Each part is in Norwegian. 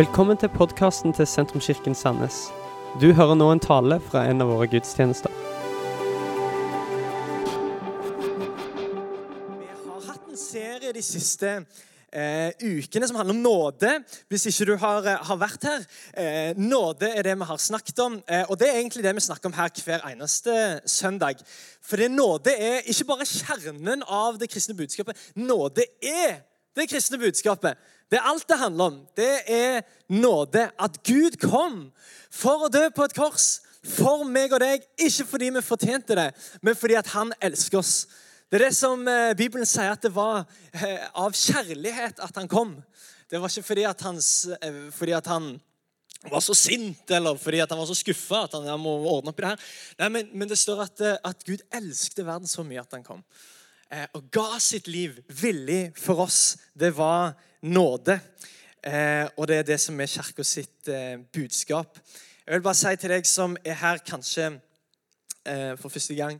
Velkommen til podkasten til Sentrumskirken Sandnes. Du hører nå en tale fra en av våre gudstjenester. Vi har hatt en serie de siste eh, ukene som handler om nåde. Hvis ikke du har, eh, har vært her. Eh, nåde er det vi har snakket om, eh, og det er egentlig det vi snakker om her hver eneste søndag. For nåde er ikke bare kjernen av det kristne budskapet. Nåde er det kristne budskapet. Det er alt det handler om. Det er nåde. At Gud kom for å dø på et kors for meg og deg. Ikke fordi vi fortjente det, men fordi at han elsker oss. Det er det som eh, Bibelen sier at det var eh, av kjærlighet at han kom. Det var ikke fordi at, hans, eh, fordi at han var så sint eller fordi at han var så skuffa at han han, må ordne opp i det her. Nei, men, men det står at, at Gud elsket verden så mye at han kom. Eh, og ga sitt liv villig for oss. Det var nåde. Eh, og det er det som er kirka sitt eh, budskap. Jeg vil bare si til deg som er her kanskje for første gang,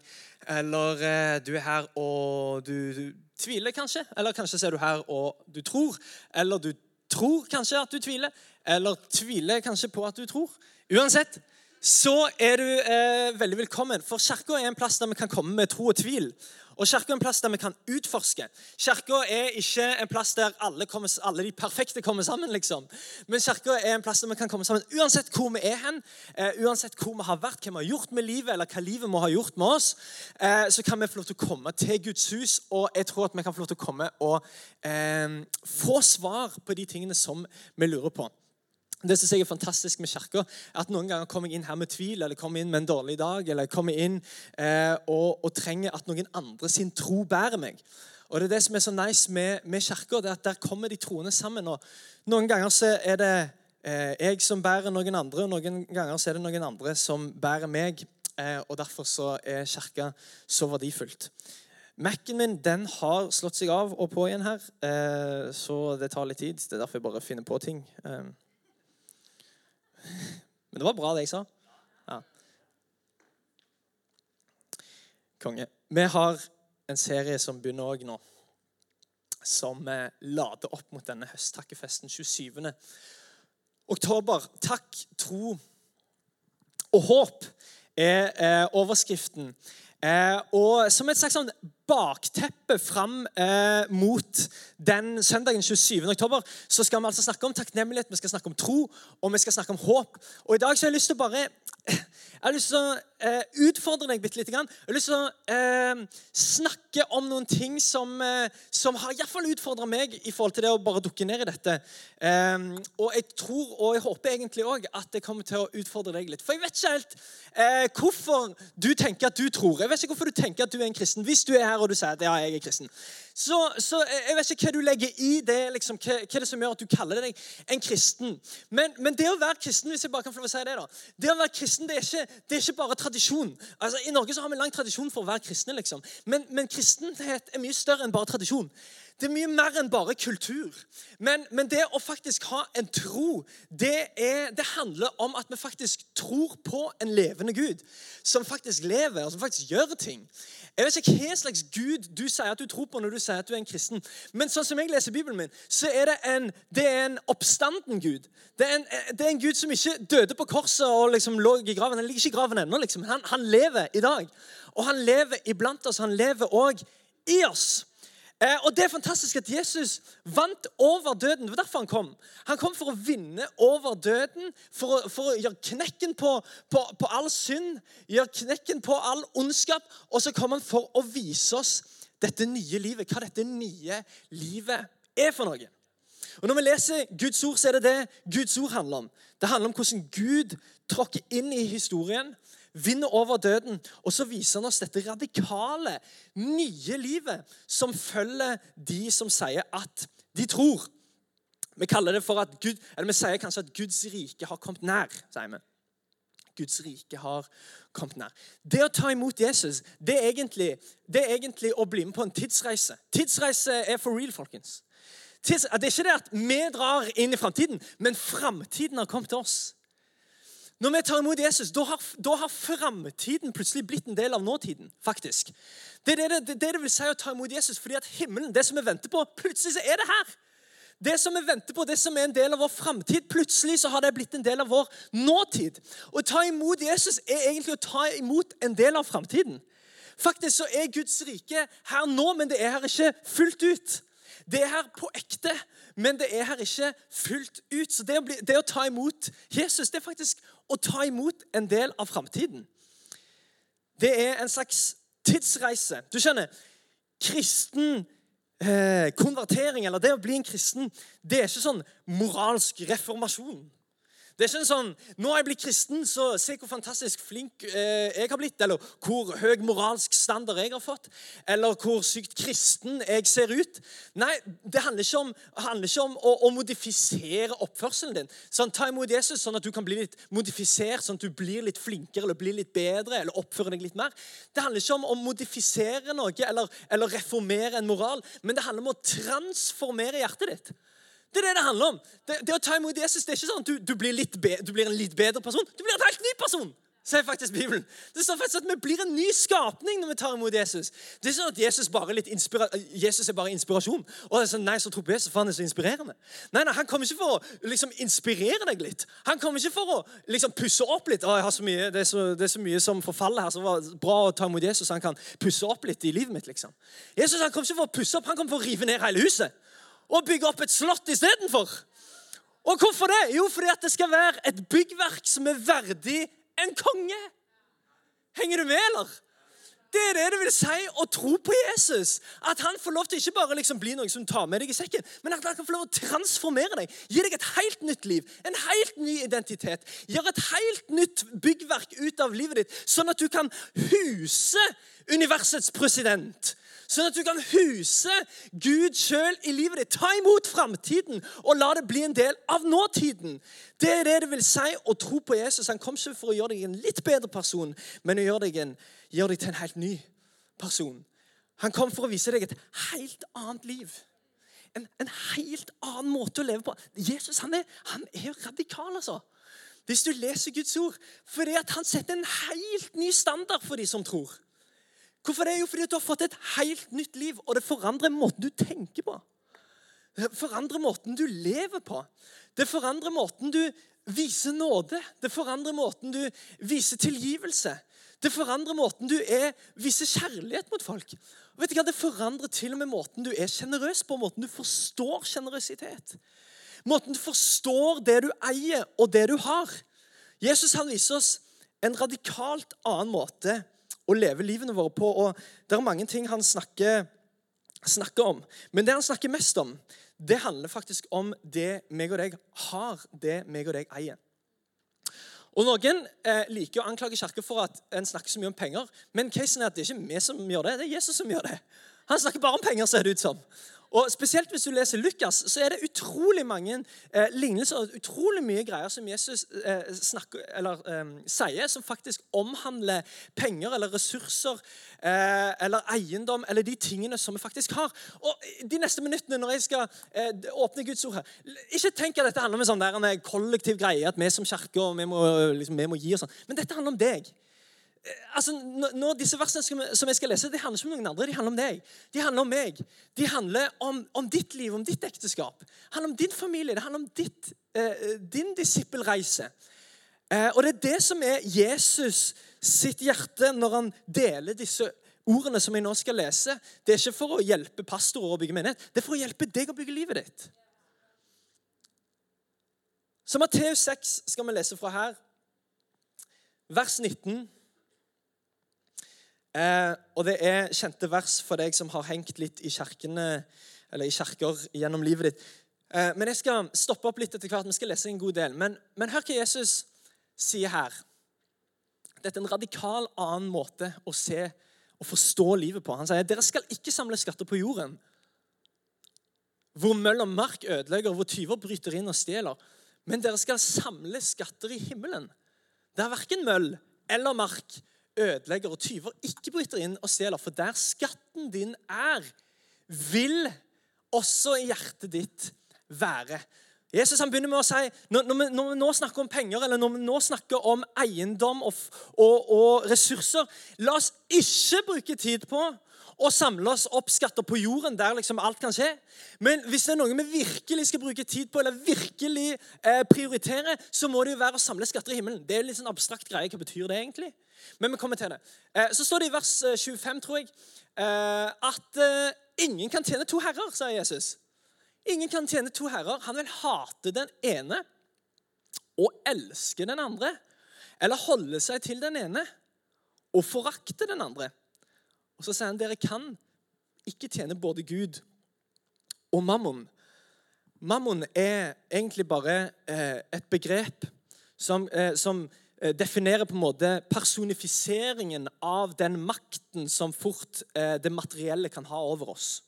eller du er her og du, du tviler kanskje, eller kanskje er du her og du tror, eller du tror kanskje at du tviler, eller tviler kanskje på at du tror. Uansett så er du eh, veldig velkommen, for kirka er en plass der vi kan komme med tro og tvil. Og Kirka er en plass der vi kan utforske. Kirka er ikke en plass der alle, kommer, alle de perfekte kommer sammen. liksom. Men kirka er en plass der vi kan komme sammen uansett hvor vi er hen, uh, uansett hvor vi har vært, hva vi har gjort med livet, eller hva livet må ha gjort med oss. uh, så kan vi få lov til å komme til Guds hus, og jeg tror at vi kan få lov til å komme og uh, få svar på de tingene som vi lurer på. Det synes jeg er fantastisk med kirka. At noen ganger kommer jeg inn her med tvil, eller kommer inn med en dårlig dag, eller kommer inn eh, og, og, trenger at noen andre sin tro bærer meg. Og Det er det som er så nice med, med kirka, at der kommer de troende sammen. og Noen ganger så er det eh, jeg som bærer noen andre, og noen ganger så er det noen andre som bærer meg. Eh, og Derfor så er kirka så verdifullt. Mac-en min den har slått seg av og på igjen her, eh, så det tar litt tid. Det er derfor jeg bare finner på ting. Eh, men det var bra, det jeg sa. Ja. Konge. Vi har en serie som begynner òg nå, som lader opp mot denne høsttakkefesten 27. oktober. Takk, tro og håp er eh, overskriften. Eh, og som et slags sånn bakteppe fram eh, mot den søndagen 27. oktober, så skal vi altså snakke om takknemlighet, vi skal snakke om tro og vi skal snakke om håp. Og I dag så har jeg lyst til å bare jeg har lyst til å eh, utfordre deg bitte lite grann. Jeg har lyst til å eh, snakke om noen ting som, eh, som har iallfall utfordra meg i forhold til det å bare dukke ned i dette. Eh, og jeg tror og jeg håper egentlig òg at det kommer til å utfordre deg litt. For jeg vet ikke helt eh, hvorfor du tenker at du tror. Jeg vet ikke hvorfor du tenker at du er en kristen. Hvis du er her og du sier at ja, jeg er kristen. Så, så jeg vet ikke hva du legger i det, liksom, hva, hva er det som gjør at du kaller deg en kristen. Men, men, det å være kristen hvis jeg bare kan få si det da, det å være kristen, det er ikke, det er ikke bare tradisjon. Altså, I Norge så har vi lang tradisjon for å være kristne. liksom. Men, men kristenhet er mye større enn bare tradisjon. Det er mye mer enn bare kultur. Men, men, det å faktisk ha en tro, det, er, det, handler om at vi faktisk tror på en levende Gud. Som faktisk lever, og som faktisk gjør ting. Jeg vet ikke hva slags Gud du sier at du tror på når du sier at du er en kristen. Men sånn som jeg leser Bibelen min, så er det en, det er en oppstanden Gud. Det er, en, det er, en, Gud som ikke døde på korset og liksom lå i graven. Han ligger ikke i graven ennå. Liksom. Han, han lever i dag. Og han lever iblant oss. Han lever òg i oss. Eh, og Det er fantastisk at Jesus vant over døden. Det var derfor han kom. Han kom for å vinne over døden, for å, for å gjøre knekken på, på, på, all synd, gjøre knekken på all ondskap. Og så kom han for å vise oss dette nye livet, hva dette nye livet er for noe. Og Når vi leser Guds ord, så er det det Guds ord handler om. Det handler om hvordan Gud tråkker inn i historien vinner over døden. Og så viser han oss dette radikale, nye livet som følger de som sier at de tror. Vi Gud, vi sier kanskje at Guds rike har kommet nær. sier vi. Guds rike har kommet nær. Det å ta imot Jesus det er, egentlig, det er egentlig å bli med på en tidsreise. Tidsreise er for real, folkens. Tids, det er ikke det at vi drar inn i framtiden, men framtiden har kommet til oss. Når vi tar imot Jesus, da har, da har framtiden plutselig blitt en del av nåtiden. faktisk. Det er det det, det det, vil si å ta imot Jesus, fordi at himmelen, det som vi venter på, plutselig så er det her. Det som vi venter på, det som er en del av vår framtid, plutselig så har det blitt en del av vår nåtid. Å ta imot Jesus er egentlig å ta imot en del av framtiden. Faktisk så er Guds rike her nå, men det er her ikke fullt ut. Det er her på ekte, men det er her ikke fullt ut. Så det å, bli, det å ta imot Jesus, det er faktisk å ta imot en del av framtiden. Det er en slags tidsreise. Du skjønner, kristen eh, konvertering, eller det å bli en kristen, det er ikke sånn moralsk reformasjon. Det er ikke sånn Nå har jeg blitt kristen, så se hvor fantastisk flink eh, jeg har blitt. Eller hvor høy moralsk standard jeg har fått. Eller hvor sykt kristen jeg ser ut. Nei, det handler ikke om, handler ikke om å, å, modifisere oppførselen din. Sånn, Ta imot Jesus sånn at du kan bli litt modifisert, sånn at du blir litt flinkere eller blir litt bedre eller oppfører deg litt mer. Det handler ikke om å modifisere noe eller, eller reformere en moral, men det handler om å transformere hjertet ditt. Det er det det handler om. Det, det å ta imot Jesus det er ikke sånn at du, du, blir be, du, blir en litt bedre person. Du blir en helt ny person, sier faktisk Bibelen. Det står faktisk at Vi blir en ny skapning når vi tar imot Jesus. Det er sånn at Jesus, bare Jesus er bare inspirasjon. Og det er sånn, nei, så tror på Jesus, for han er så inspirerende. Nei, nei, Han kommer ikke for å liksom, inspirere deg litt. Han kommer ikke for å liksom, pusse opp litt. Å, jeg har så mye, det, er så, det er så mye som forfaller her, så det var bra å ta imot Jesus. Han kan pusse opp litt i livet mitt. liksom. Jesus han kommer ikke for å pusse opp, han kommer for å rive ned hele huset og bygge opp et slott istedenfor. Og hvorfor det? Jo, fordi at det skal være et byggverk som er verdig en konge. Henger du med, eller? Det er det det vil si å tro på Jesus. At han får lov til ikke bare liksom bli noe som tar med deg i sekken, men at han kan få lov til å transformere deg. Gi deg et helt nytt liv, en helt ny identitet. Gjør et helt nytt byggverk ut av livet ditt, sånn at du kan huse universets president. Sånn at du kan huse Gud sjøl i livet ditt. Ta imot framtiden og la det bli en del av nåtiden. Det er det det vil si å tro på Jesus. Han kom ikke for å gjøre deg en litt bedre person, men å gjøre deg, en, gjøre deg til en helt ny person. Han kom for å vise deg et helt annet liv. En, en helt annen måte å leve på. Jesus han er, han er radikal, altså. Hvis du leser Guds ord. Fordi at han setter en helt ny standard for de som tror. Hvorfor det? Jo, fordi du har fått et helt nytt liv, og det forandrer måten du tenker på. Det forandrer måten du lever på. Det forandrer måten du viser nåde. Det forandrer måten du viser tilgivelse. Det forandrer måten du er, viser kjærlighet mot folk. Og vet du hva? Det forandrer til og med måten du er sjenerøs på. Måten du forstår sjenerøsitet. Måten du forstår det du eier, og det du har. Jesus han viser oss en radikalt annen måte å leve livene våre på. Og Det er mange ting han snakker, snakker om. Men det han snakker mest om, det handler faktisk om det meg og deg har, det meg og deg eier. Og Noen eh, liker å anklage Kirken for at en snakker så mye om penger. Men casen er at det er ikke vi som gjør det, det er Jesus som gjør det. Han snakker bare om penger, ser det ut som. Og Spesielt hvis du leser Lukas, så er det utrolig mange eh, lignelser og utrolig mye greier som Jesus eh, snakker, eller, eh, sier, som faktisk omhandler penger eller ressurser eh, eller eiendom eller de tingene som vi faktisk har. Og De neste minuttene når jeg skal eh, åpne Guds ord her Ikke tenk at dette handler om en sånn der, en kollektiv greie, at vi som kirke og vi må, liksom, vi må gi og sånn. Men dette handler om deg. Eh, altså, nå, Disse versene som jeg skal lese, de handler ikke om noen andre. De handler om deg. De handler om meg. De handler om, om ditt liv, om ditt ekteskap. Det handler om din familie. Det handler om ditt, eh, din disippelreise. Eh, og det er det som er Jesus sitt hjerte når han deler disse ordene som jeg nå skal lese. Det er ikke for å hjelpe pastorer å bygge menighet. Det er for å hjelpe deg å bygge livet ditt. Så Matteus 6 skal vi lese fra her. Vers 19. Eh, og det er kjente vers for deg som har hengt litt i kjerkene, eller i kjerker gjennom livet ditt. Eh, men jeg skal stoppe opp litt etter hvert. Vi skal lese en god del. Men, men hør hva Jesus sier her. Dette er en radikal annen måte å se og forstå livet på. Han sier dere skal ikke samle skatter på jorden, hvor møll og mark ødelegger, hvor tyver bryter inn og stjeler. Men dere skal samle skatter i himmelen, der verken møll eller mark ødelegger og tyver ikke bryter inn og stjeler. For der skatten din er, vil også hjertet ditt være. Jesus han begynner med å si, når, når, vi, når, vi, nå snakker om penger eller når vi nå snakker om eiendom og, og, og ressurser La oss ikke bruke tid på å samle oss opp skatter på jorden der liksom alt kan skje. Men hvis det er noe vi virkelig skal bruke tid på, eller virkelig eh, prioritere, så må det jo være å samle skatter i himmelen. Det er litt sånn abstrakt greie. Hva betyr det egentlig? Men vi kommer til det. Eh, så står det i vers 25, eh, tror jeg, eh, at ingen kan tjene to herrer, sier Jesus. Ingen kan tjene to herrer. Han vil hate den ene og elske den andre. Eller holde seg til den ene og forakte den andre. Og så sier han dere kan ikke tjene både Gud og mammon. Mammon er egentlig bare et begrep som, som definerer på en måte personifiseringen av den makten som fort eh, det materielle kan ha over oss.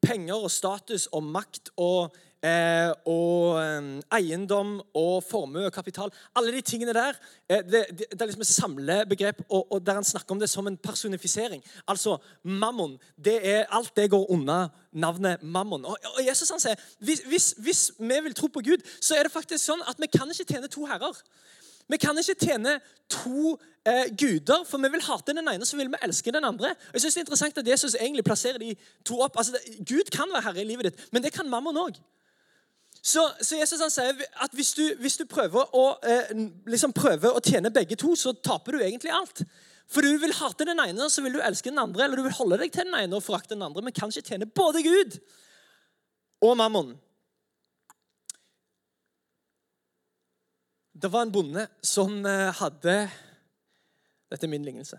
Penger og status og makt og Eh, og eh, eiendom og formue og kapital. Alle de tingene der eh, det, det, det, er liksom et samlebegrep og, og der han snakker om det som en personifisering. Altså mammon. det er, Alt det går unna navnet mammon. Og Jesus han sier hvis, hvis, hvis vi vil tro på Gud, så er det faktisk sånn at vi kan ikke tjene to herrer. Vi kan ikke tjene to eh, guder, for vi vil hate den ene, så vil vi elske den andre. Og jeg synes Det er interessant at Jesus egentlig plasserer de to opp. Altså, Gud kan være herre i livet ditt, men det kan mammon òg. Så, så, Jesus han sier at hvis du, hvis du prøver, å, eh, liksom prøver, å, tjene begge to, så taper du egentlig alt. For du vil hate den ene, så vil du elske den andre. Eller du vil holde deg til den ene og forakte den andre, men kan ikke tjene både Gud og mammon. Det var en bonde som eh, hadde Dette er min lignelse.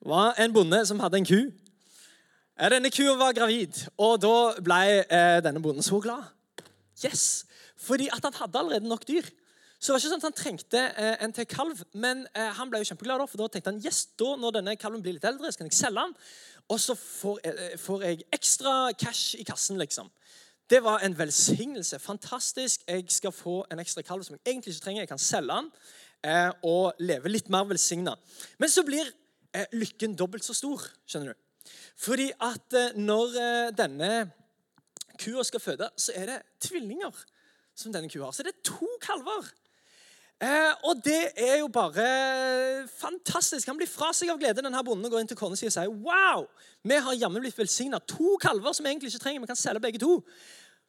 Det var en bonde som hadde en ku. Denne kua var gravid, og da ble eh, denne bonden så glad. Yes! Fordi at han hadde allerede nok dyr. Så det var ikke sånn at han trengte eh, en til kalv, men eh, han ble jo kjempeglad da, for da tenkte han yes, da når denne kalven blir litt eldre, så kan jeg selge den, og så eh, får jeg ekstra cash i kassen, liksom. Det var en velsignelse. Fantastisk. Jeg skal få en ekstra kalv som jeg egentlig ikke trenger. Jeg kan selge den eh, og leve litt mer velsigna. Men så blir eh, lykken dobbelt så stor, skjønner du. Fordi at eh, når eh, denne kua skal føde, så er det tvillinger som denne kua har. Så det er to kalver. Eh, og det er jo bare fantastisk. Han blir fra seg av glede, denne bonden, går inn til kona si og sier wow, vi har jammen blitt velsigna. To kalver som vi egentlig ikke trenger. Vi kan selge begge to.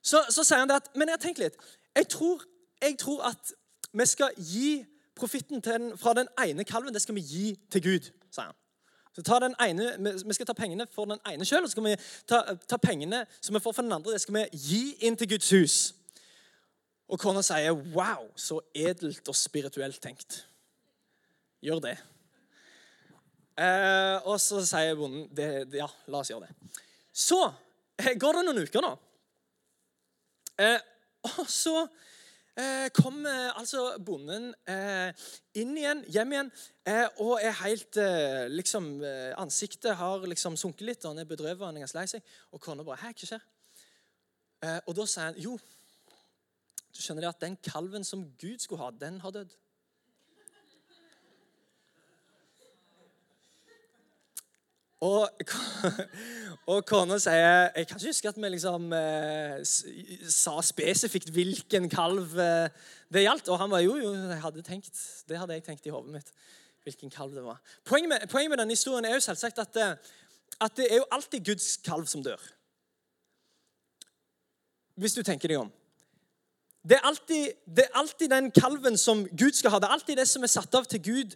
Så, så sier han det at Men jeg tenkt litt. Jeg tror, jeg tror at vi skal gi profitten fra den ene kalven det skal vi gi til Gud, sier han. Så ene, Vi skal ta pengene for den ene sjøl, og så skal vi ta, ta, pengene som vi får for den andre, det skal vi gi inn til Guds hus. Og kona sier, 'Wow, så edelt og spirituelt tenkt'. Gjør det. Eh, og så sier bonden, det, 'Ja, la oss gjøre det'. Så eh, går det noen uker, da. Eh, og så eh, kom eh, altså bonden eh, inn igjen, hjem igjen, eh, og er helt liksom, Ansiktet har liksom sunket litt, og han er bedrøvet og han er ganske lei seg. Og kona bare 'Hæ, hva skjer?' og da sier han, 'Jo, du skjønner de at den kalven som Gud skulle ha, den har dødd.' Og, og kona sier Jeg kan ikke huske at vi liksom eh, sa spesifikt hvilken kalv eh, det gjaldt. Og han var jo, jo, jeg hadde tenkt, det hadde jeg tenkt i hodet mitt. Hvilken kalv det var. Poenget med, poenget med denne historien er jo selvsagt at, eh, at det er jo alltid Guds kalv som dør. Hvis du tenker deg om. Det er, alltid, det er alltid den kalven som Gud skal ha. Det er alltid det som er satt av til Gud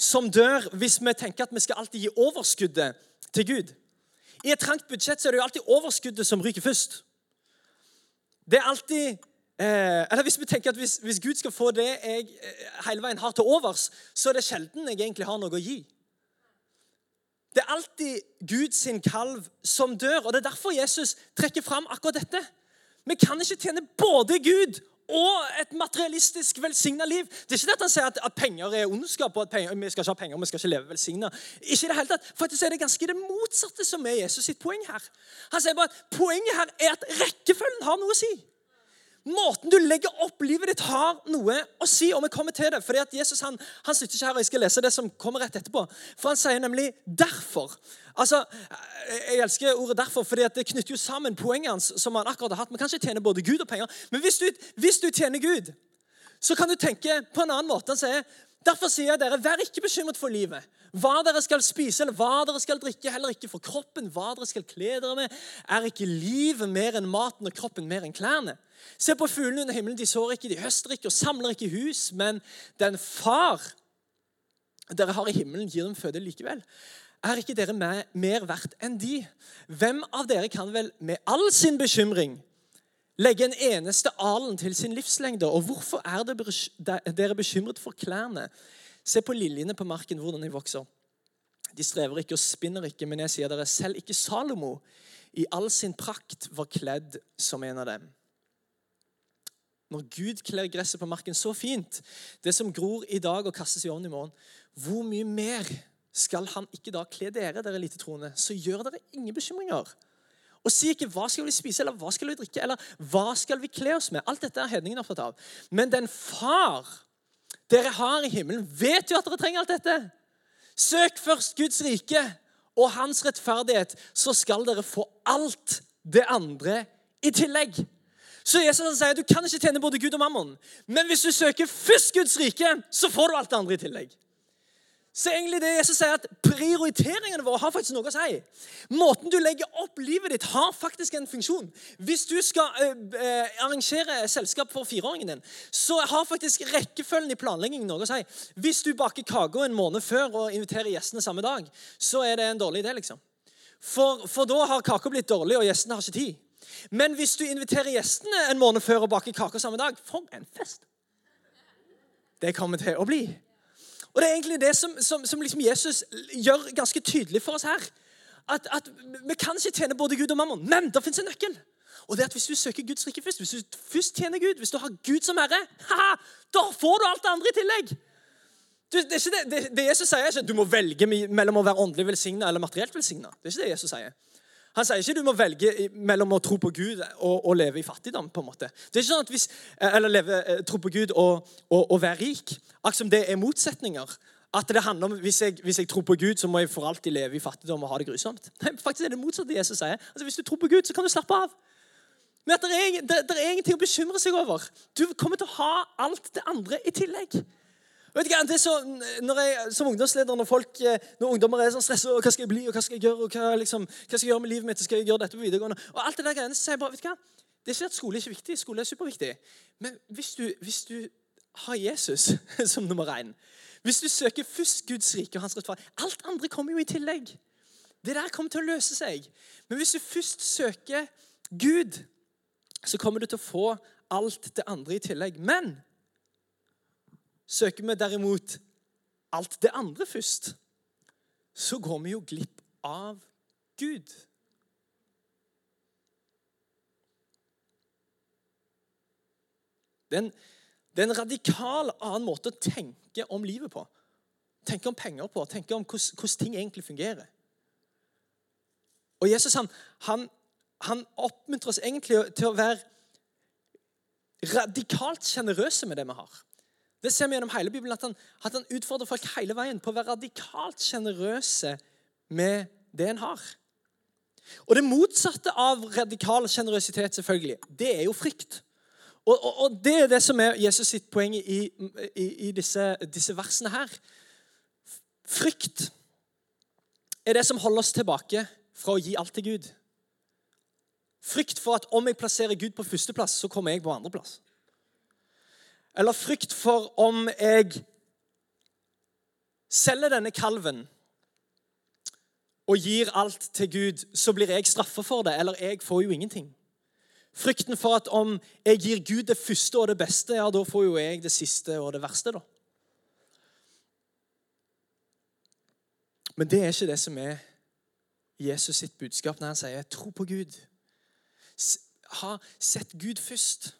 som dør hvis vi tenker at vi skal alltid gi overskuddet til Gud. I et trangt budsjett så er det jo alltid overskuddet som ryker først. Det er alltid eh, eller Hvis vi tenker at hvis, hvis, Gud skal få det jeg eh, hele veien har til overs, så er det sjelden jeg egentlig har noe å gi. Det er alltid Guds kalv som dør, og det er derfor Jesus trekker fram akkurat dette. Vi kan ikke tjene både Gud og et materialistisk velsigna liv. Det er ikke det at han sier at, at penger er ondskap, og at penger, vi skal ikke ha penger, vi skal ikke leve velsigna. Ikke det hele tatt. Faktisk er det ganske det motsatte som er Jesus sitt poeng her. Han sier bare at Poenget her er at rekkefølgen har noe å si. Måten du legger opp livet ditt, har noe å si. Og vi kommer til det, fordi at Jesus han, han sitter ikke her, og jeg skal lese det som kommer rett etterpå. For han sier nemlig 'derfor'. Altså, Jeg elsker ordet 'derfor', fordi at det knytter jo sammen poenget hans. som han akkurat har hatt. Vi kan ikke tjene både Gud og penger. Men hvis du, hvis du tjener Gud, så kan du tenke på en annen måte. Han sier Derfor sier jeg dere, vær ikke bekymret for livet. Hva dere skal spise eller hva dere skal drikke, heller ikke for kroppen, hva dere skal kle dere med. Er ikke livet mer enn maten og kroppen mer enn klærne? Se på fuglene under himmelen. De sår ikke, de høster ikke og samler ikke hus. Men den far dere har i himmelen, gir dem føde likevel. Er ikke dere mer verdt enn de? Hvem av dere kan vel med all sin bekymring legge en eneste alen til sin livslengde? Og hvorfor er dere bekymret for klærne? Se på liljene på marken, hvordan de vokser. De strever ikke og spinner ikke, men jeg sier dere selv ikke Salomo i all sin prakt var kledd som en av dem. Når Gud kler gresset på marken så fint, det som gror i dag og kastes i ovnen i morgen, hvor mye mer skal han ikke da kle dere, dere lite troende? Så gjør dere ingen bekymringer. Og si ikke 'hva skal vi spise', eller 'hva skal vi drikke', eller 'hva skal vi kle oss med'? Alt dette er hedningen opptatt av. Men den far dere har i himmelen, vet jo at dere trenger alt dette. Søk først Guds rike og hans rettferdighet, så skal dere få alt det andre i tillegg. Så Jesus sier du kan ikke tjene både Gud og mammon. Men hvis du søker først Guds rike, så får du alt det andre i tillegg. Så egentlig det Jesus sier at Prioriteringene våre har faktisk noe å si. Måten du legger opp livet ditt, har faktisk en funksjon. Hvis du skal uh, arrangere selskap for fireåringen din, så har faktisk rekkefølgen i planleggingen noe å si. Hvis du baker kake en måned før og inviterer gjestene samme dag, så er det en dårlig idé. liksom. For, for da har kaka blitt dårlig, og gjestene har ikke tid. Men hvis du inviterer gjestene en måned før og baker kake samme dag, for en fest! Det kommer til å bli. Og Det er egentlig det som, som, som liksom Jesus gjør ganske tydelig for oss her. At, at, Vi kan ikke tjene både Gud og mammon, men det fins en nøkkel. Og det er at Hvis du søker Guds rike først, hvis du først tjener Gud, hvis du har Gud som herre, haha, da får du alt det andre i tillegg. Du, det, er ikke det, det, det Jesus sier, er ikke at du må velge mellom å være åndelig velsigna eller materielt velsigna. Det er ikke det Jesus sier. Han sier ikke du må velge mellom å tro på Gud og, og leve i fattigdom. på en måte. Det er ikke sånn at hvis, Eller leve, eh, tro på Gud og, og, og være rik. Akkurat som det er motsetninger. At det handler om hvis jeg, hvis jeg, tror på Gud, så må jeg for alltid leve i fattigdom og ha det grusomt. Nei, faktisk er det motsatte Jesus sier. Altså, Hvis du tror på Gud, så kan du slappe av. Men at det er, det, det er ingenting å bekymre seg over. Du kommer til å ha alt det andre i tillegg. Vet du hva, det er så, når jeg, Som ungdomsleder, når, folk, eh, når ungdommer er sånn stressa Hva skal jeg bli, og hva skal jeg gjøre, og hva, liksom, hva skal jeg gjøre med livet mitt? Skal jeg gjøre dette på videregående? Og alt det der greiene, så sier jeg bare, vet du hva, Det er ikke at skole er ikke viktig. Skole er superviktig. Men hvis du, hvis du har Jesus som nummer én Hvis du søker først Guds rike og hans rettferd Alt andre kommer jo i tillegg. Det der kommer til å løse seg. Men hvis du først søker Gud, så kommer du til å få alt det andre i tillegg. Men Søker vi derimot alt det andre først, så går vi jo glipp av Gud. Det er, en, det er en radikal annen måte å tenke om livet på. Tenke om penger på, tenke om hvordan, hvordan ting egentlig fungerer. Og Jesus han, han, han oppmuntrer oss egentlig til å være radikalt sjenerøse med det vi har. Det ser vi gjennom hele Bibelen, at han, at han utfordrer folk hele veien på å være radikalt sjenerøse med det en har. Og det motsatte av radikal sjenerøsitet, selvfølgelig, det er jo frykt. Og, og, og, det er det som er Jesus sitt poeng i, i, i disse, disse, versene her. Frykt er det som holder oss tilbake fra å gi alt til Gud. Frykt for at om jeg plasserer Gud på førsteplass, så kommer jeg på andreplass. Eller frykt for om jeg selger denne kalven og gir alt til Gud, så blir jeg straffa for det, eller jeg får jo ingenting. Frykten for at om jeg gir Gud det første og det beste, ja, da får jo jeg det siste og det verste, da. Men det er ikke det som er Jesus sitt budskap når han sier 'tro på Gud'. Ha, sett Gud først.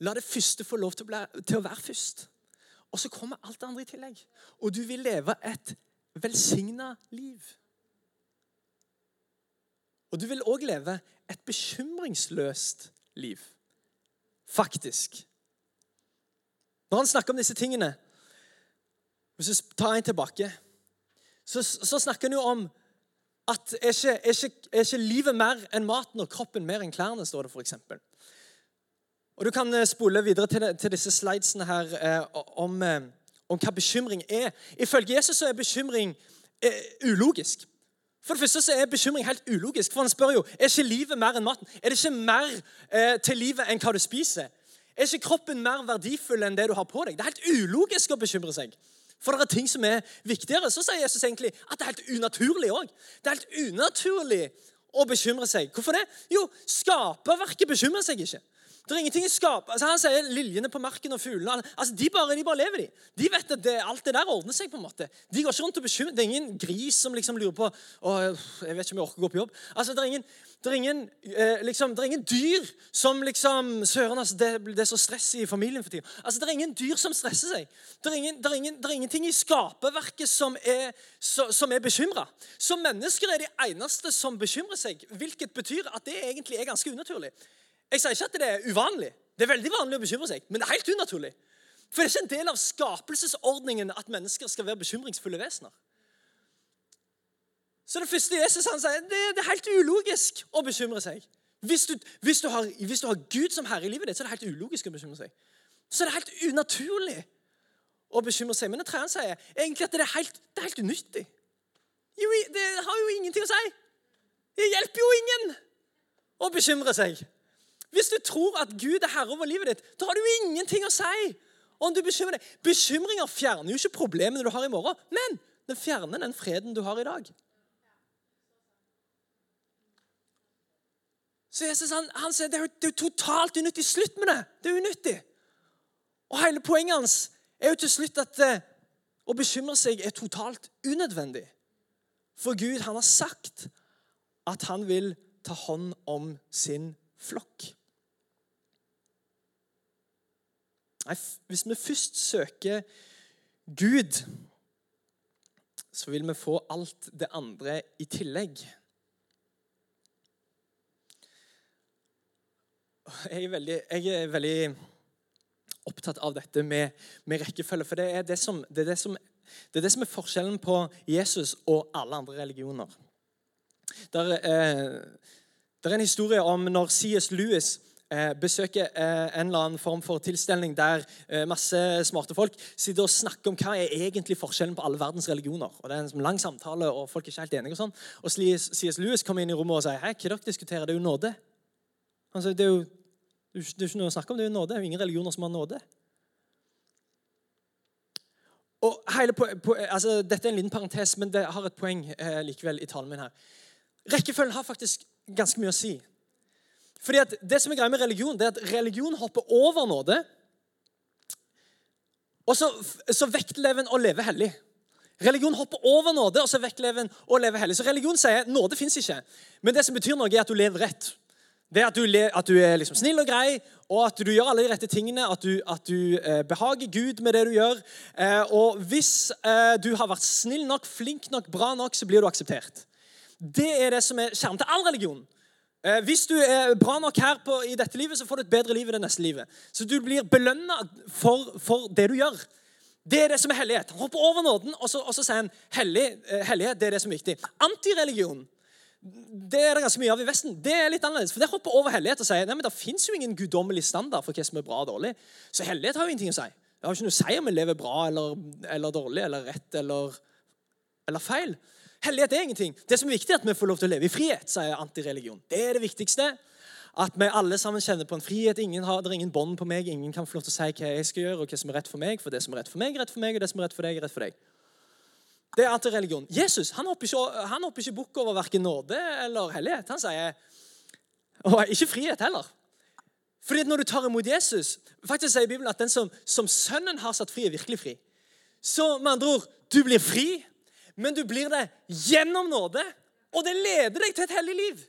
La det første få lov til å, bli, til å være først. Og så kommer alt det andre i tillegg. Og du vil leve et velsigna liv. Og du vil òg leve et bekymringsløst liv. Faktisk. Når han snakker om disse tingene Hvis vi tar en tilbake, så, så snakker han jo om at er ikke, er, ikke, er ikke livet mer enn maten og kroppen mer enn klærne, står det f.eks. Og Du kan eh, spole videre til, til disse slidesene her eh, om, eh, om, hva bekymring er. Ifølge Jesus så er bekymring eh, ulogisk. For det første så er bekymring helt ulogisk. For Han spør jo er ikke livet mer enn maten. Er det ikke mer eh, til livet enn hva du spiser? Er ikke kroppen mer verdifull enn det du har på deg? Det er helt ulogisk å bekymre seg. For det er ting som er viktigere. Så sier Jesus egentlig at det er helt unaturlig òg. Det er helt unaturlig å bekymre seg. Hvorfor det? Jo, skaperverket bekymrer seg ikke. Det er ingenting i skap. Altså, han sier liljene på marken og fuglene altså, de, bare, de bare lever, de. De vet at det, alt det der ordner seg. på en måte. De går ikke rundt og bekymrer. Det er ingen gris som liksom lurer på å, jeg vet ikke om jeg orker å gå på jobb. Altså, Det er ingen, det er ingen, eh, liksom, det er ingen dyr som liksom Søren, altså, det, det, er så stress i familien for tida. Altså, det er ingen dyr som stresser seg. Det er, ingen, det er, ingen, det er ingenting i skaperverket som er, så, som er bekymra. Så mennesker er de eneste som bekymrer seg, hvilket betyr at det egentlig er ganske unaturlig. Jeg sier ikke at det er uvanlig. Det er veldig vanlig å bekymre seg, men det er helt unaturlig. For det er ikke en del av skapelsesordningen at mennesker skal være bekymringsfulle vesener. Så det første Jesus han sier, det, er helt ulogisk å bekymre seg. Hvis du, hvis, du har, hvis du, har, Gud som herre i livet ditt, så er det helt ulogisk å bekymre seg. Så er det helt unaturlig å bekymre seg. Men det tredje sier, egentlig at det er helt, det er helt unyttig. Jo, det har jo ingenting å si. Det hjelper jo ingen å bekymre seg. Hvis du tror at Gud er herre over livet ditt, da har du ingenting å si om du bekymrer deg. Bekymringer fjerner jo ikke problemene du har i morgen, men den fjerner den freden du har i dag. Så Jesus han, han sier det er, det er totalt unyttig. Slutt med det. Det er unyttig. Og hele poenget hans er jo til slutt at eh, å bekymre seg er totalt unødvendig. For Gud han har sagt at han vil ta hånd om sin flokk. Nei, hvis vi først søker Gud, så vil vi få alt det andre i tillegg. Jeg er veldig, jeg er veldig opptatt av dette med, med rekkefølge. For det er det, som, det, er det, som, det er det, som, er forskjellen på Jesus og alle andre religioner. Der, eh, det er en historie om når C.S. Lewis besøker eh, en eller annen form for tilstelning der eh, masse smarte folk sitter og snakker om hva er egentlig forskjellen på alle verdens religioner. Og Det er en lang samtale, og folk er ikke helt enige. Og sånn. Og C.S. Lewis kommer inn i rommet og sier Hei, hva dere diskuterer? Det er jo nåde. Sier, det er jo det er ikke noe å snakke om, det er jo nåde. Det er jo ingen religioner som har nåde. Og hele altså, Dette er en liten parentes, men det har et poeng eh, likevel i talen min her. Rekkefølgen har faktisk ganske mye å si. Fordi at Det som er greia med religion, det er at religion hopper over nåde. Og så, så vektlever en å leve hellig. Religion hopper over nåde, og så vektlever en å leve hellig. Så religion sier nåde fins ikke. Men det som betyr noe, er at du lever rett. Det at du, at du er liksom snill og grei, og at du gjør alle de rette tingene. At du, at du eh, behager Gud med det du gjør. Eh, og hvis eh, du har vært snill nok, flink nok, bra nok, så blir du akseptert. Det er det som er kjernen til all religion. Eh, hvis du er bra nok her på, i dette livet, så får du et bedre liv i det neste livet. Så du blir belønna for, for, det du gjør. Det er det som er hellighet. Han hopper over nåden, og så, og så sier han hellig, eh, hellighet det er det som er viktig. Antireligion det er det ganske mye av i Vesten. Det er litt annerledes, for Det hopper over hellighet og sier nei, men det fins jo ingen guddommelig standard for hva som er bra og dårlig. Så hellighet har jo ingenting å si. Det har ikke noe å si om vi lever bra eller, eller dårlig eller rett eller, eller feil. Hellighet er ingenting. Det som er viktig, er at vi får lov til å leve i frihet, sier antireligion. Det er det viktigste. At vi alle sammen kjenner på en frihet. Ingen har, det er ingen bånd på meg. Ingen kan få lov til å si hva jeg skal gjøre, og hva som er rett for meg. For det som er rett for meg, er rett for meg, og det som er rett for deg, er rett for deg. Det er antireligion. Jesus han hopper ikke, han hopper ikke bukk over verken nåde eller hellighet. Han sier og ikke frihet heller. Fordi at Når du tar imot Jesus faktisk sier Bibelen at den som, som Sønnen har satt fri, er virkelig fri. Så med andre ord, du blir fri men du blir det gjennom nåde. Og det leder deg til et hellig liv.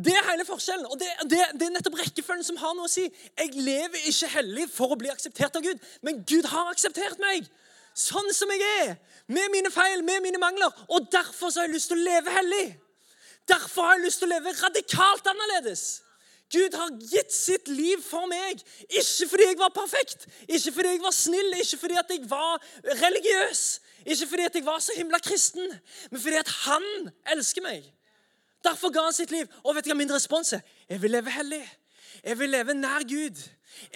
Det er hele forskjellen. Og det, det, det, er nettopp rekkefølgen som har noe å si. Jeg lever ikke hellig for å bli akseptert av Gud, men Gud har akseptert meg sånn som jeg er. Med mine feil, med mine mangler. Og derfor har jeg lyst til å leve hellig. Derfor har jeg lyst til å leve radikalt annerledes. Gud har gitt sitt liv for meg. Ikke fordi jeg var perfekt, ikke fordi jeg var snill, ikke fordi jeg var religiøs, ikke fordi at jeg var så himla kristen, men fordi at han elsker meg. Derfor ga han sitt liv. Og vet du hva min respons er? Jeg vil leve hellig. Jeg vil leve nær Gud.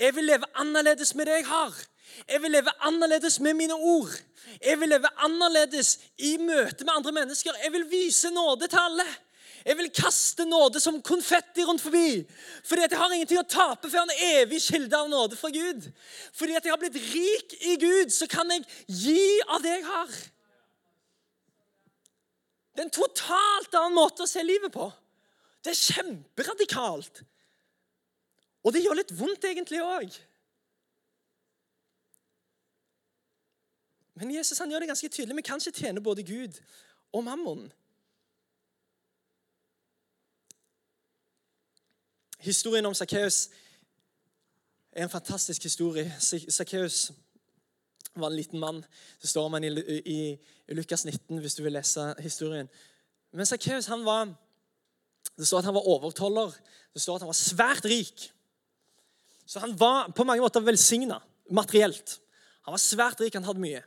Jeg vil leve annerledes med det jeg har. Jeg vil leve annerledes med mine ord. Jeg vil leve annerledes i møte med andre mennesker. Jeg vil vise nåde til alle. Jeg vil kaste nåde som konfetti rundt forbi. Fordi at jeg har ingenting å tape for en evig kilde av nåde fra Gud. Fordi at jeg har blitt rik i Gud, så kan jeg gi av det jeg har. Det er en totalt annen måte å se livet på. Det er kjemperadikalt. Og det gjør litt vondt egentlig òg. Men Jesus han gjør det ganske tydelig. Vi kan ikke tjene både Gud og mammon. Historien om Sakkeus er en fantastisk historie. Sakkeus var en liten mann. Det står om han i, i, i, Lukas 19 hvis du vil lese historien. Men Sakkeus var det står at han var overtoller. Det står at han var svært rik. Så han var på mange måter velsigna materielt. Han var svært rik, han hadde mye.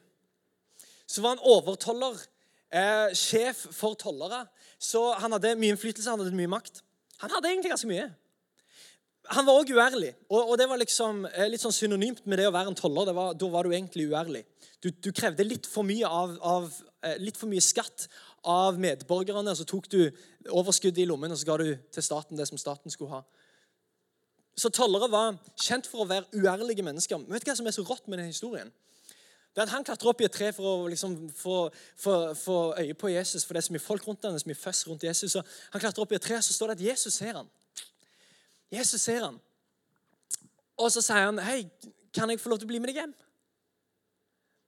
Så var han overtoller, eh, sjef for tollere. Så han hadde mye innflytelse, han hadde mye makt. Han hadde egentlig ganske mye. Han var òg uærlig, og, og, det var liksom eh, litt sånn synonymt med det å være en toller. Var, da var du egentlig uærlig. Du, du krevde litt for av, av eh, litt for mye skatt av medborgerne. Så tok du overskuddet i lommen og så ga du til staten det som staten skulle ha. Så tollere var kjent for å være uærlige mennesker. Men vet du hva som er så rått med denne historien? Det er at Han klatrer opp i et tre for å liksom få, få, få, øye på Jesus, for det er så mye folk rundt ham, det er så mye føss rundt Jesus. Så han klatrer opp i et tre, så står det at Jesus ser han. Jesus ser han. Og så sier han, 'Hei, kan jeg få lov til å bli med deg hjem?'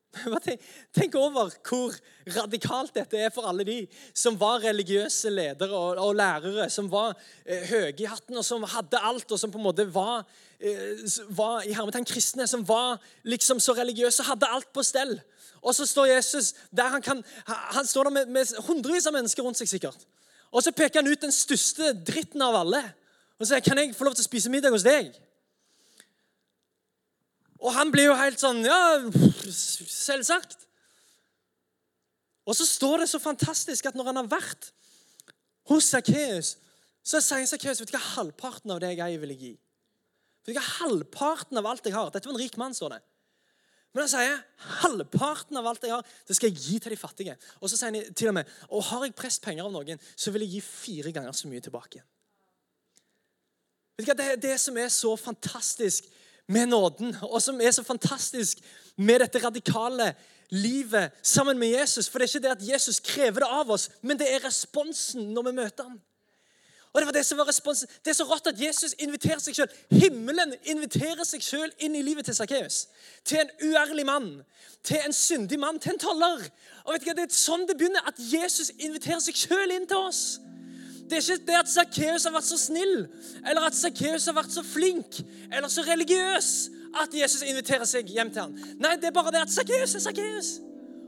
Tenk over hvor radikalt dette er for alle de som var religiøse ledere og, og lærere, som var eh, høye i hatten, og som hadde alt, og som på en måte var, eh, var i hermetegn kristne, som var liksom så religiøse, hadde alt på stell. Og så står Jesus der han kan, han står der med, med hundrevis av mennesker rundt seg, sikkert. Og så peker han ut den største dritten av alle og sier, 'Kan jeg få lov til å spise middag hos deg?' Og han blir jo helt sånn Ja, selvsagt. Og så står det så fantastisk at når han har vært hos Sakkeus, så sier Sakkeus vet du hva halvparten av det jeg eier, vil jeg gi. Vet du hva halvparten av alt jeg har Dette var en rik mann, står det. Men han sier halvparten av alt jeg har, det skal jeg gi til de fattige. Og så sier han til og med og har jeg presset penger av noen, så vil jeg gi fire ganger så mye tilbake. Hva, Det er det som er så fantastisk med nåden, og som er så fantastisk med dette radikale livet sammen med Jesus. For det er ikke det at Jesus krever det av oss, men det er responsen når vi møter ham. Og Det var det som var responsen. Det er så rått at Jesus inviterer seg selv. Himmelen inviterer seg selv inn i livet til Sakkeus. Til en uærlig mann. Til en syndig mann. Til en toller. Og vet du hva, Det er sånn det begynner. At Jesus inviterer seg selv inn til oss. Det er ikke det at Sakkeus har vært så snill, eller at Sakkeus har vært så flink eller så religiøs at Jesus inviterer seg hjem til ham. Nei, det er bare det at Sakkeus er Sakkeus,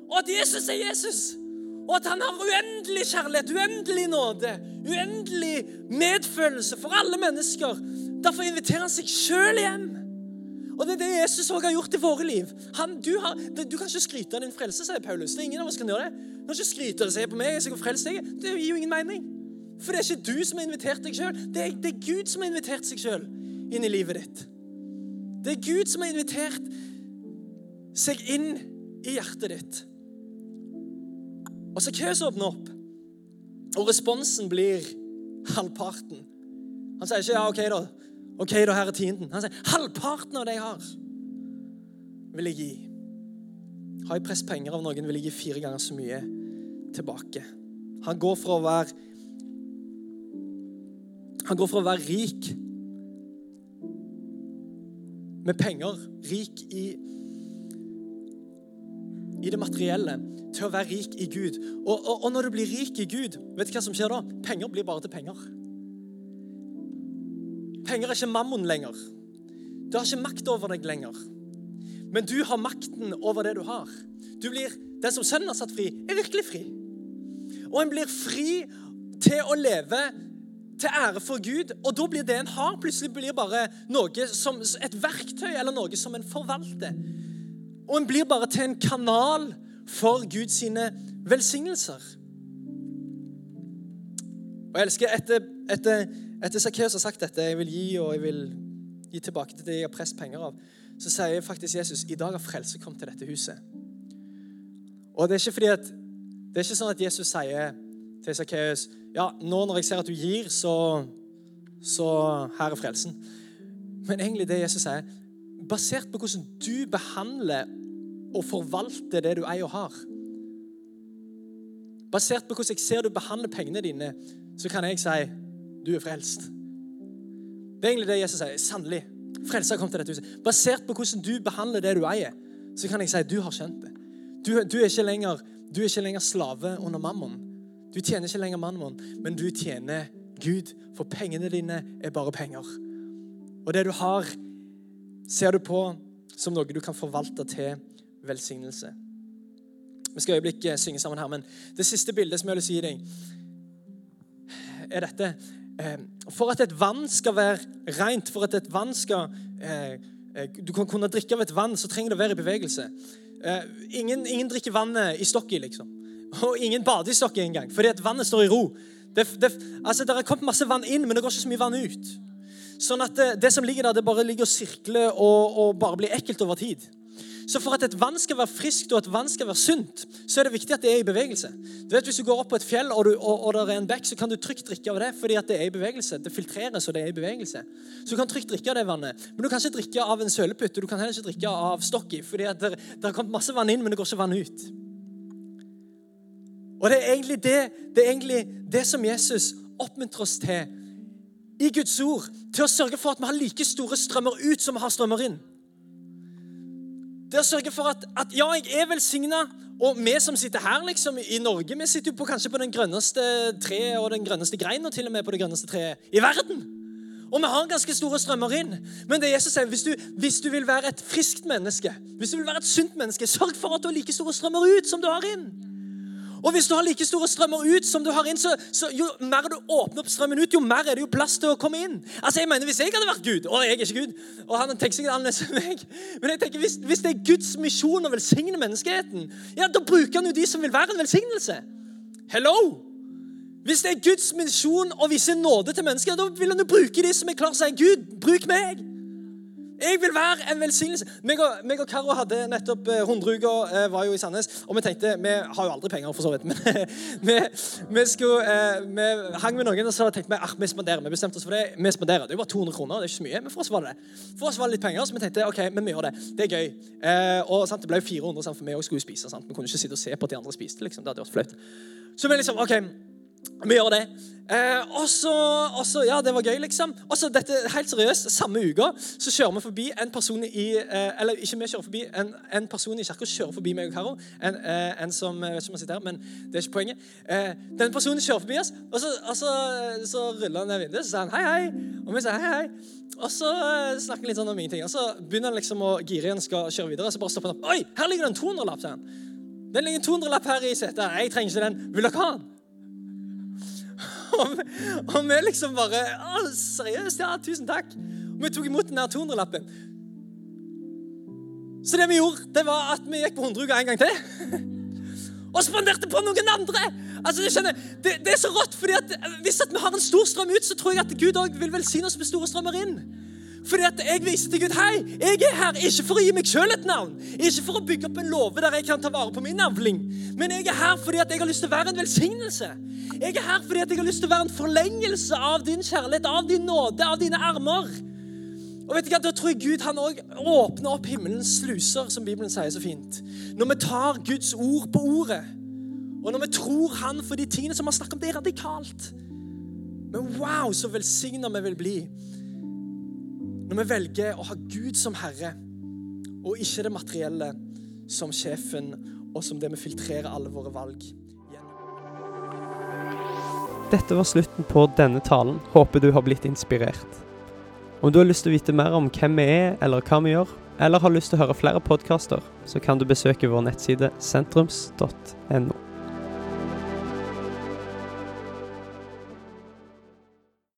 og at Jesus er Jesus. Og at han har uendelig kjærlighet, uendelig nåde, uendelig medfølelse for alle mennesker. Derfor inviterer han seg sjøl hjem. Og Det er det Jesus også har gjort i våre liv. Han, du, har, du, kan ikke skryte av din frelse, sier Paulus. Det er ingen av oss kan gjøre det. Du kan ikke skryte av det, sier på meg jeg er frelst. Det gir jo ingen mening. For det er ikke du som har invitert deg sjøl. Det, det, er Gud som har invitert seg sjøl inn i livet ditt. Det er Gud som har invitert seg inn i hjertet ditt. Og så Køs åpner opp, og responsen blir halvparten. Han sier ikke ja, OK, da. Ok, da, her er tienden. Han sier halvparten av det jeg har, vil jeg gi. Har jeg presset penger av noen, vil jeg gi fire ganger så mye tilbake. Han går fra å være han går fra å være rik med penger, rik i, i det materielle, til å være rik i Gud. Og, og, og, når du blir rik i Gud, vet du hva som skjer da? Penger blir bare til penger. Penger er ikke mammon lenger. Du har ikke makt over deg lenger. Men du har makten over det du har. Du blir, Den som sønnen har satt fri, er virkelig fri. Og en blir fri til å leve til ære for Gud. Og da blir det en har, plutselig blir bare noe som et verktøy eller noe som en forvalter. Og en blir bare til en kanal for Guds velsignelser. Og jeg elsker etter, etter Sakkeus har sagt dette, jeg vil gi og jeg vil gi tilbake til det jeg har presset penger av, så sier faktisk Jesus i dag har frelse kommet til dette huset. Og det er ikke fordi at det er ikke sånn at Jesus sier til Sakkeus ja, nå når jeg ser at du gir, så, så her er frelsen. Men egentlig det Jesus sier, basert på hvordan du behandler og forvalter det du eier og har Basert på hvordan jeg ser du behandler pengene dine, så kan jeg si du er frelst. Det er egentlig det Jesus sier. Sannelig. Frelsa kommet til dette huset. Basert på hvordan du behandler det du eier, så kan jeg si du har skjønt det. Du, du, er, ikke lenger, du er ikke lenger slave under mammon. Du tjener ikke lenger mannen, men du tjener Gud, for pengene dine er bare penger. Og det du har, ser du på som noe du kan forvalte til velsignelse. Vi skal øyeblikk eh, synge sammen her, men det siste bildet som jeg vil si deg, er dette. Eh, for at et vann skal være rent, for at et vann skal eh, Du kan kunne drikke av et vann, så trenger det å være i bevegelse. Ingen, ingen drikker vannet i stokket, liksom. Og ingen stokket engang, fordi at vannet står i ro. Det, det, altså, det er kommet masse vann inn, men det går ikke så mye vann ut. Sånn at det, det som ligger der, det bare ligger og sirkler og, og bare blir ekkelt over tid. Så for at et vann skal være friskt og et vann skal være sunt, så er det viktig at det er i bevegelse. Du vet, Hvis du går opp på et fjell og, du, og, og det er en bekk, så kan du trygt drikke av det fordi at det er i bevegelse. Det filtreres, og det er i bevegelse. Så du kan trygt drikke av det vannet. Men du kan ikke drikke av en sølepytt, du kan heller ikke drikke av stokki. fordi at det, det har kommet masse vann inn, men det går ikke vann ut. Og det er egentlig det, det, er egentlig det som Jesus oppmuntrer oss til i Guds ord. Til å sørge for at vi har like store strømmer ut som vi har strømmer inn. Det å sørge for at, at ja, jeg er velsigna. Og vi som sitter her liksom, i Norge, vi sitter jo på, kanskje på den grønneste treet og den grønneste greina til og med på det grønneste treet i verden. Og vi har ganske store strømmer inn. Men det Jesus sier, hvis du, hvis du vil være et friskt menneske, hvis du vil være et sunt menneske, sørg for at du har like store strømmer ut som du har inn. Og hvis du har like store strømmer ut som du har inn, så, så jo mer du åpner opp strømmen ut, jo mer er det jo plass til å komme inn. Altså jeg mener, Hvis jeg hadde vært Gud, og jeg er ikke Gud, og han tenker sikkert annerledes enn meg Men jeg tenker, hvis, hvis, det er Guds misjon å velsigne menneskeheten, ja, da bruker han jo de som vil være en velsignelse. Hello! Hvis det er Guds misjon å vise nåde til mennesker, da vil han jo bruke de som er klar til å si Gud, bruk meg. Jeg vil være en velsignelse. Meg og, meg og Karo hadde nettopp eh, Hundreuka eh, var jo i Sandnes, og vi tenkte Vi har jo aldri penger, for så vidt, men vi, vi, skulle, eh, vi hang med noen, og så tenkte vi ah, vi spanderer. Vi bestemte oss for det. Vi spanderer. Det er jo bare 200 kroner, det er ikke så mye, men for oss var det det. For oss var det litt penger, så vi tenkte ok, men vi gjør det. Det er gøy. Eh, og sant, Det ble jo 400, sant, for vi òg skulle spise. Sant? Vi kunne ikke sitte og se på at de andre spiste. liksom, Det hadde vært flaut. Så vi liksom, ok, vi gjør det. Eh, og, så, og Ja, det var gøy, liksom. Og så dette, Helt seriøst, samme uka så kjører vi forbi en person i eh, Eller ikke vi kjører forbi, en, en person i kirka kjører forbi meg og Karo. En, eh, en, som Jeg vet ikke om han sitter her, men det er ikke poenget. Eh, den personen kjører forbi oss, og så, og så, så ruller han ned vinduet så sier han hei, hei. Og vi sier hei, hei. Og så eh, snakker han litt sånn om ingenting. Og så begynner han liksom å gire igjen skal kjøre videre. Og så bare stopper han opp. Oi, her ligger det en 200-lapp, sier han. Den ligger en 200-lapp her i setet. Jeg trenger ikke den. Vil dere ha den? Og, vi liksom bare Seriøst? Ja, tusen takk. Og vi tok imot den der 200-lappen. Så det vi gjorde, det var at vi gikk på 100 uker en gang til. Og spanderte på noen andre! Altså, skjønner, det, det, er så rått, fordi at Hvis at vi har en stor strøm ut, så tror jeg at Gud òg vil velsigne oss med store strømmer inn. Fordi at jeg viser til Gud hei, jeg er her ikke for å gi meg sjøl et navn. Ikke for å bygge opp en låve der jeg kan ta vare på min navling. Men jeg er her fordi at jeg har lyst til å være en velsignelse. Jeg er her fordi at jeg har lyst til å være en forlengelse av din kjærlighet, av din nåde, av dine armer. Og vet du hva, Da tror jeg Gud han også åpner opp himmelens sluser, som Bibelen sier så fint. Når vi tar Guds ord på ordet, og når vi tror Han for de tingene som vi har snakket om, det er radikalt. Men wow, så velsigna vi vil bli når vi velger å ha Gud som herre, og ikke det materielle som sjefen, og som det vi filtrerer alle våre valg gjennom. Dette var slutten på denne talen. Håper du har blitt inspirert. Om du har lyst til å vite mer om hvem vi er, eller hva vi gjør, eller har lyst til å høre flere podkaster, så kan du besøke vår nettside sentrums.no.